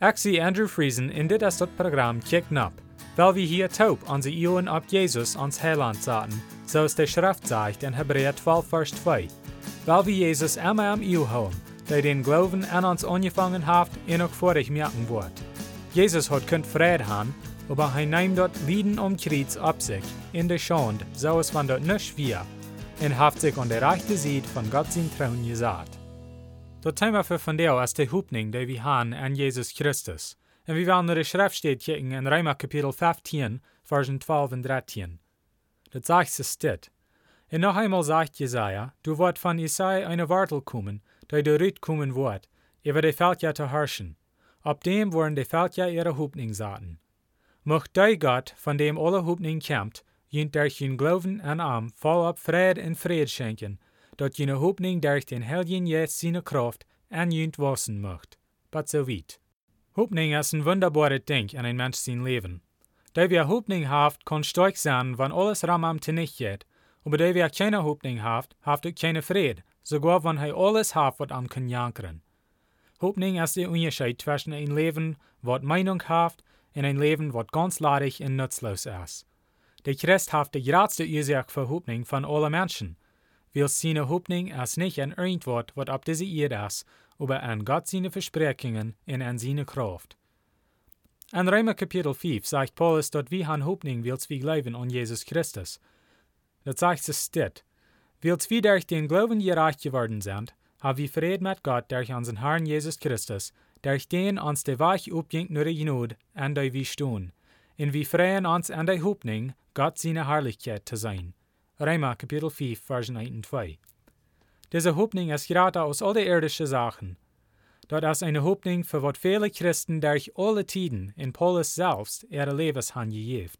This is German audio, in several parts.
Zie Andrew Friesen in dit as dat programma Kick Nap, weil wir hier taub onze Ioen op Jesus ans Heiland zaten, zoals de Schrift zegt in Hebräer 12 vers 2. Weil wir Jesus immer am Iu houden, der den Glauben an uns angefangen hat, en ook vorig merken wordt. Jesus hat kunt vrede haben, aber hij neemt dort Lieden um Kreuz ab sich, in der Schande, so es van dort nicht wir, und haft sich an der rechte Seite von Gott sein Trauen gesagt. Dat Thema für von der als die Hupning, die wir haben an Jesus. Und wir werden nur die Schrift steht kicken in Römer Kapitel 15, Versen 12 und 13. Das sagt es dit. Und noch einmal sagt Jesaja, du wird von Isai eine Wartel kommen, die du rüt kommen wird, über die Völker zu herrschen. Ab dem wollen die Völker ihre Hupning saten. Mocht der Gott, von dem alle Hupning kämpft, jint durch ihn Glauben an am vollab Fried und Fried schenken, dat jene Hopning durch den Heiligen Geist seine Kraft an jünt wassen möcht. But so weit. Hopning ist ein wunderbares Ding in ein Mensch sein Leben. Da wir Hopning haft, kann stark sein, wenn alles ram am nicht geht. Aber da wir keine Hopning haft, haft auch keine Fried, sogar wenn hij alles haft, wat am kann jankeren. Hopning ist der Unterschied zwischen ein Leben, wat Meinung haft, und ein Leben, wat ganz ladig und nutzlos ist. Der Christ haft die grootste Ursache für Hopning von allen Menschen wil seine Hoffnung als nicht ein irgendwas, was ab diese Erde ist, aber an Gott seine Versprechungen und an seine Kraft. In Römer Kapitel 5 sagt Paulus, dass wir han Hoffnung wils wir glauben an Jesus Christus. Das sagt es dit. Wils wir durch den Glauben gerecht geworden sind, haben wir Frieden mit Gott durch unseren Herrn Jesus Christus, durch den uns der Weich upgingt nur die Not, an der wir stehen. Und wir freuen uns an der Hoffnung, Gott seine Herrlichkeit zu sein. Römer Kapitel 5, Vers 1 und 2. Diese Hoffnung ist gerade aus all den irdischen Sachen. Dort ist eine Hoffnung für was viele Christen durch alle Tiden in Paulus selbst ihre Lebens han gegeben.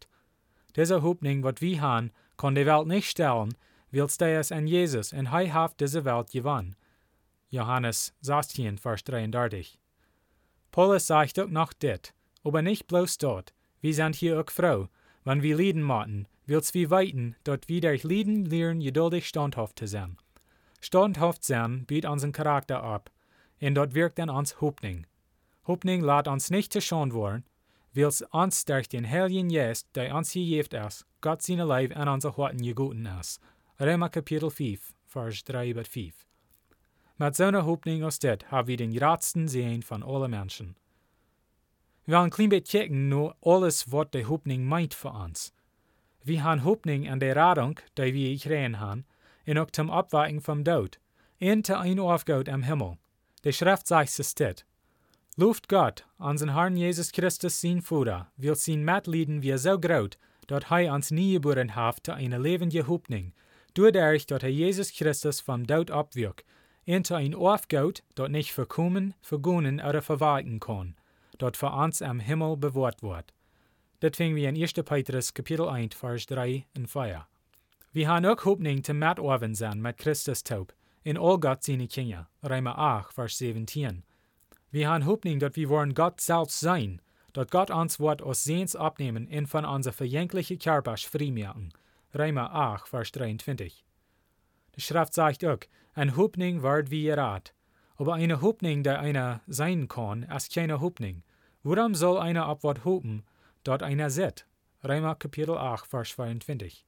Diese Hoffnung, was wir haben, kann die Welt nicht stellen, weil es an Jesus er hat diese Welt gewonnen. Johannes 16, Vers 33. Paulus sagt auch noch dit, aber nicht bloß dort, wir sind hier auch froh, wenn wir lieden mochten, wils wir weiten, dort wir durch Lieden lernen, geduldig standhaft zu sein. Standhaft sein bietet unseren Charakter ab, und dort wirkt dann uns Hoffnung. Hoffnung lässt uns nicht zu schon worden, wils uns durch den Heiligen Geist, der uns gegeben ist, Gott seine Leib an unser Horten geguten ist. Römer Kapitel 5, Vers 3 bis 5. Mit so einer Hoffnung aus det haben wir den gradsten Sehen von allen Menschen. Wir wollen ein klein bisschen checken, nur alles, was die Hoffnung meint für uns. Wir haben Hoffnung an der Radung, die wir gekriegt haben, und auch zum Abweichen vom Tod, und zu ein Aufgaut am Himmel. Die Schrift sagt es dit. Luft Gott, unseren Herrn Jesus Christus, sein Vater, will sein Mitleiden wie so groß, dass er uns nie geboren hat zu einer lebenden Hoffnung, dadurch, dass er Jesus Christus vom Tod abwirkt, und zu ein Aufgaut, das nicht verkommen, vergonnen oder verwalten kann, das für uns am Himmel bewahrt wird. Dat vinden we in 1 Petrus kapitel 1 vers 3 en 4. We haben ook Hoffnung te met oven zijn Christus taub, in all Gott seine Kinder, Römer 8 vers 17. Wir haben Hoffnung, dass wir wollen Gott selbst sein, dass Gott uns wird aus Sehens abnehmen und von unser verjängliche Körper freimachen, Römer 8 vers 23. Die Schrift sagt auch, ein Hoffnung wird wie ihr Rat, aber eine Hoffnung, der einer sein kann, ist keine Hoffnung. Warum soll einer auf was hoffen, dort einer sieht. Römer Kapitel 8, Vers 22.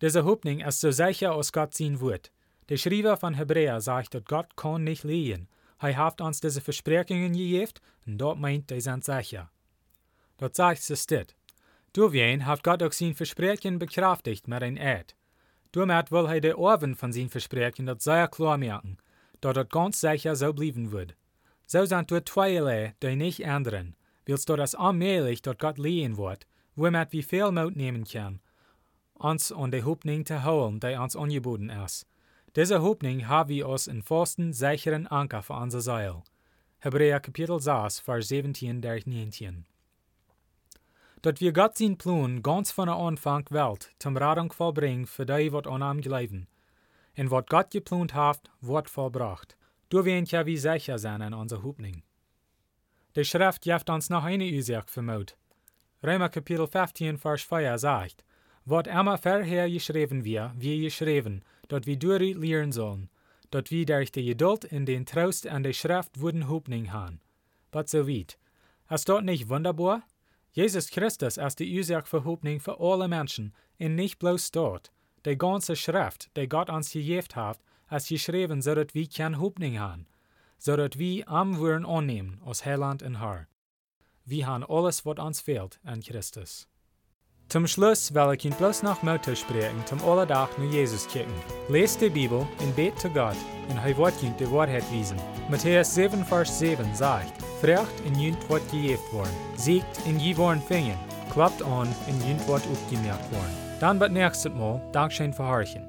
Diese Hoffnung ist so sicher aus Gott sein Wort. Der Schreiber von Hebräer sagt, dass Gott kann nicht liegen. Er hat uns diese Versprechungen gegeben und dort meint, die sind sicher. Dort sagt es dit. Durch wen hat Gott auch sein Versprechen bekräftigt mit ein Eid. Damit will er der Ohren von sein Versprechen das sehr klar merken, dass das ganz sicher so bleiben wird. So sind dort zweierlei, die nicht ändern willst du das allmählich dort Gott lehen wird, womit wir viel Mut nehmen können, uns an die Hoffnung zu holen, die uns angeboten ist. Diese Hoffnung haben wir uns in festen, sicheren Anker für unser Seil. Hebräer Kapitel 6, Vers 17 durch 19. Dort wir Gott sein Plan ganz von der Anfang Welt zum Radung vollbringen für die, was an ihm glauben. Und was Gott geplant hat, wird vollbracht. Du wirst ja wie sicher sein an unserer Hoffnung. De Schrift geeft uns noch eine Ursache für Mut. Römer Kapitel 15, Vers 4 sagt, Wat immer vorher geschrieben wir, wie geschrieben, dort wir durch lernen sollen, dat wie durch die Geduld in den Trost an der Schrift wurden Hoffnung haben. Was so weit. Ist dort nicht wunderbar? Jesus Christus ist die Ursache für Hoffnung für alle Menschen und nicht bloß dort. Die ganze Schrift, die Gott uns gegeben hat, ist geschrieben, so dass wir keine Hoffnung haben, so dass wir am Wurden annehmen aus Heiland und Herr. Wir haben alles, was uns fehlt, in Christus. Zum Schluss will ich Ihnen bloß noch Motto sprechen, zum Allerdach nur Jesus kicken. Lest die Bibel und bet zu Gott, und er wird Ihnen die Wahrheit wiesen. Matthäus 7, Vers 7 sagt, Frecht in jünt wird gejeft worden, siegt in je worden fingen, klappt an in jünt wird aufgemerkt worden. Dann wird nächstes Mal Dankeschön für Horchen.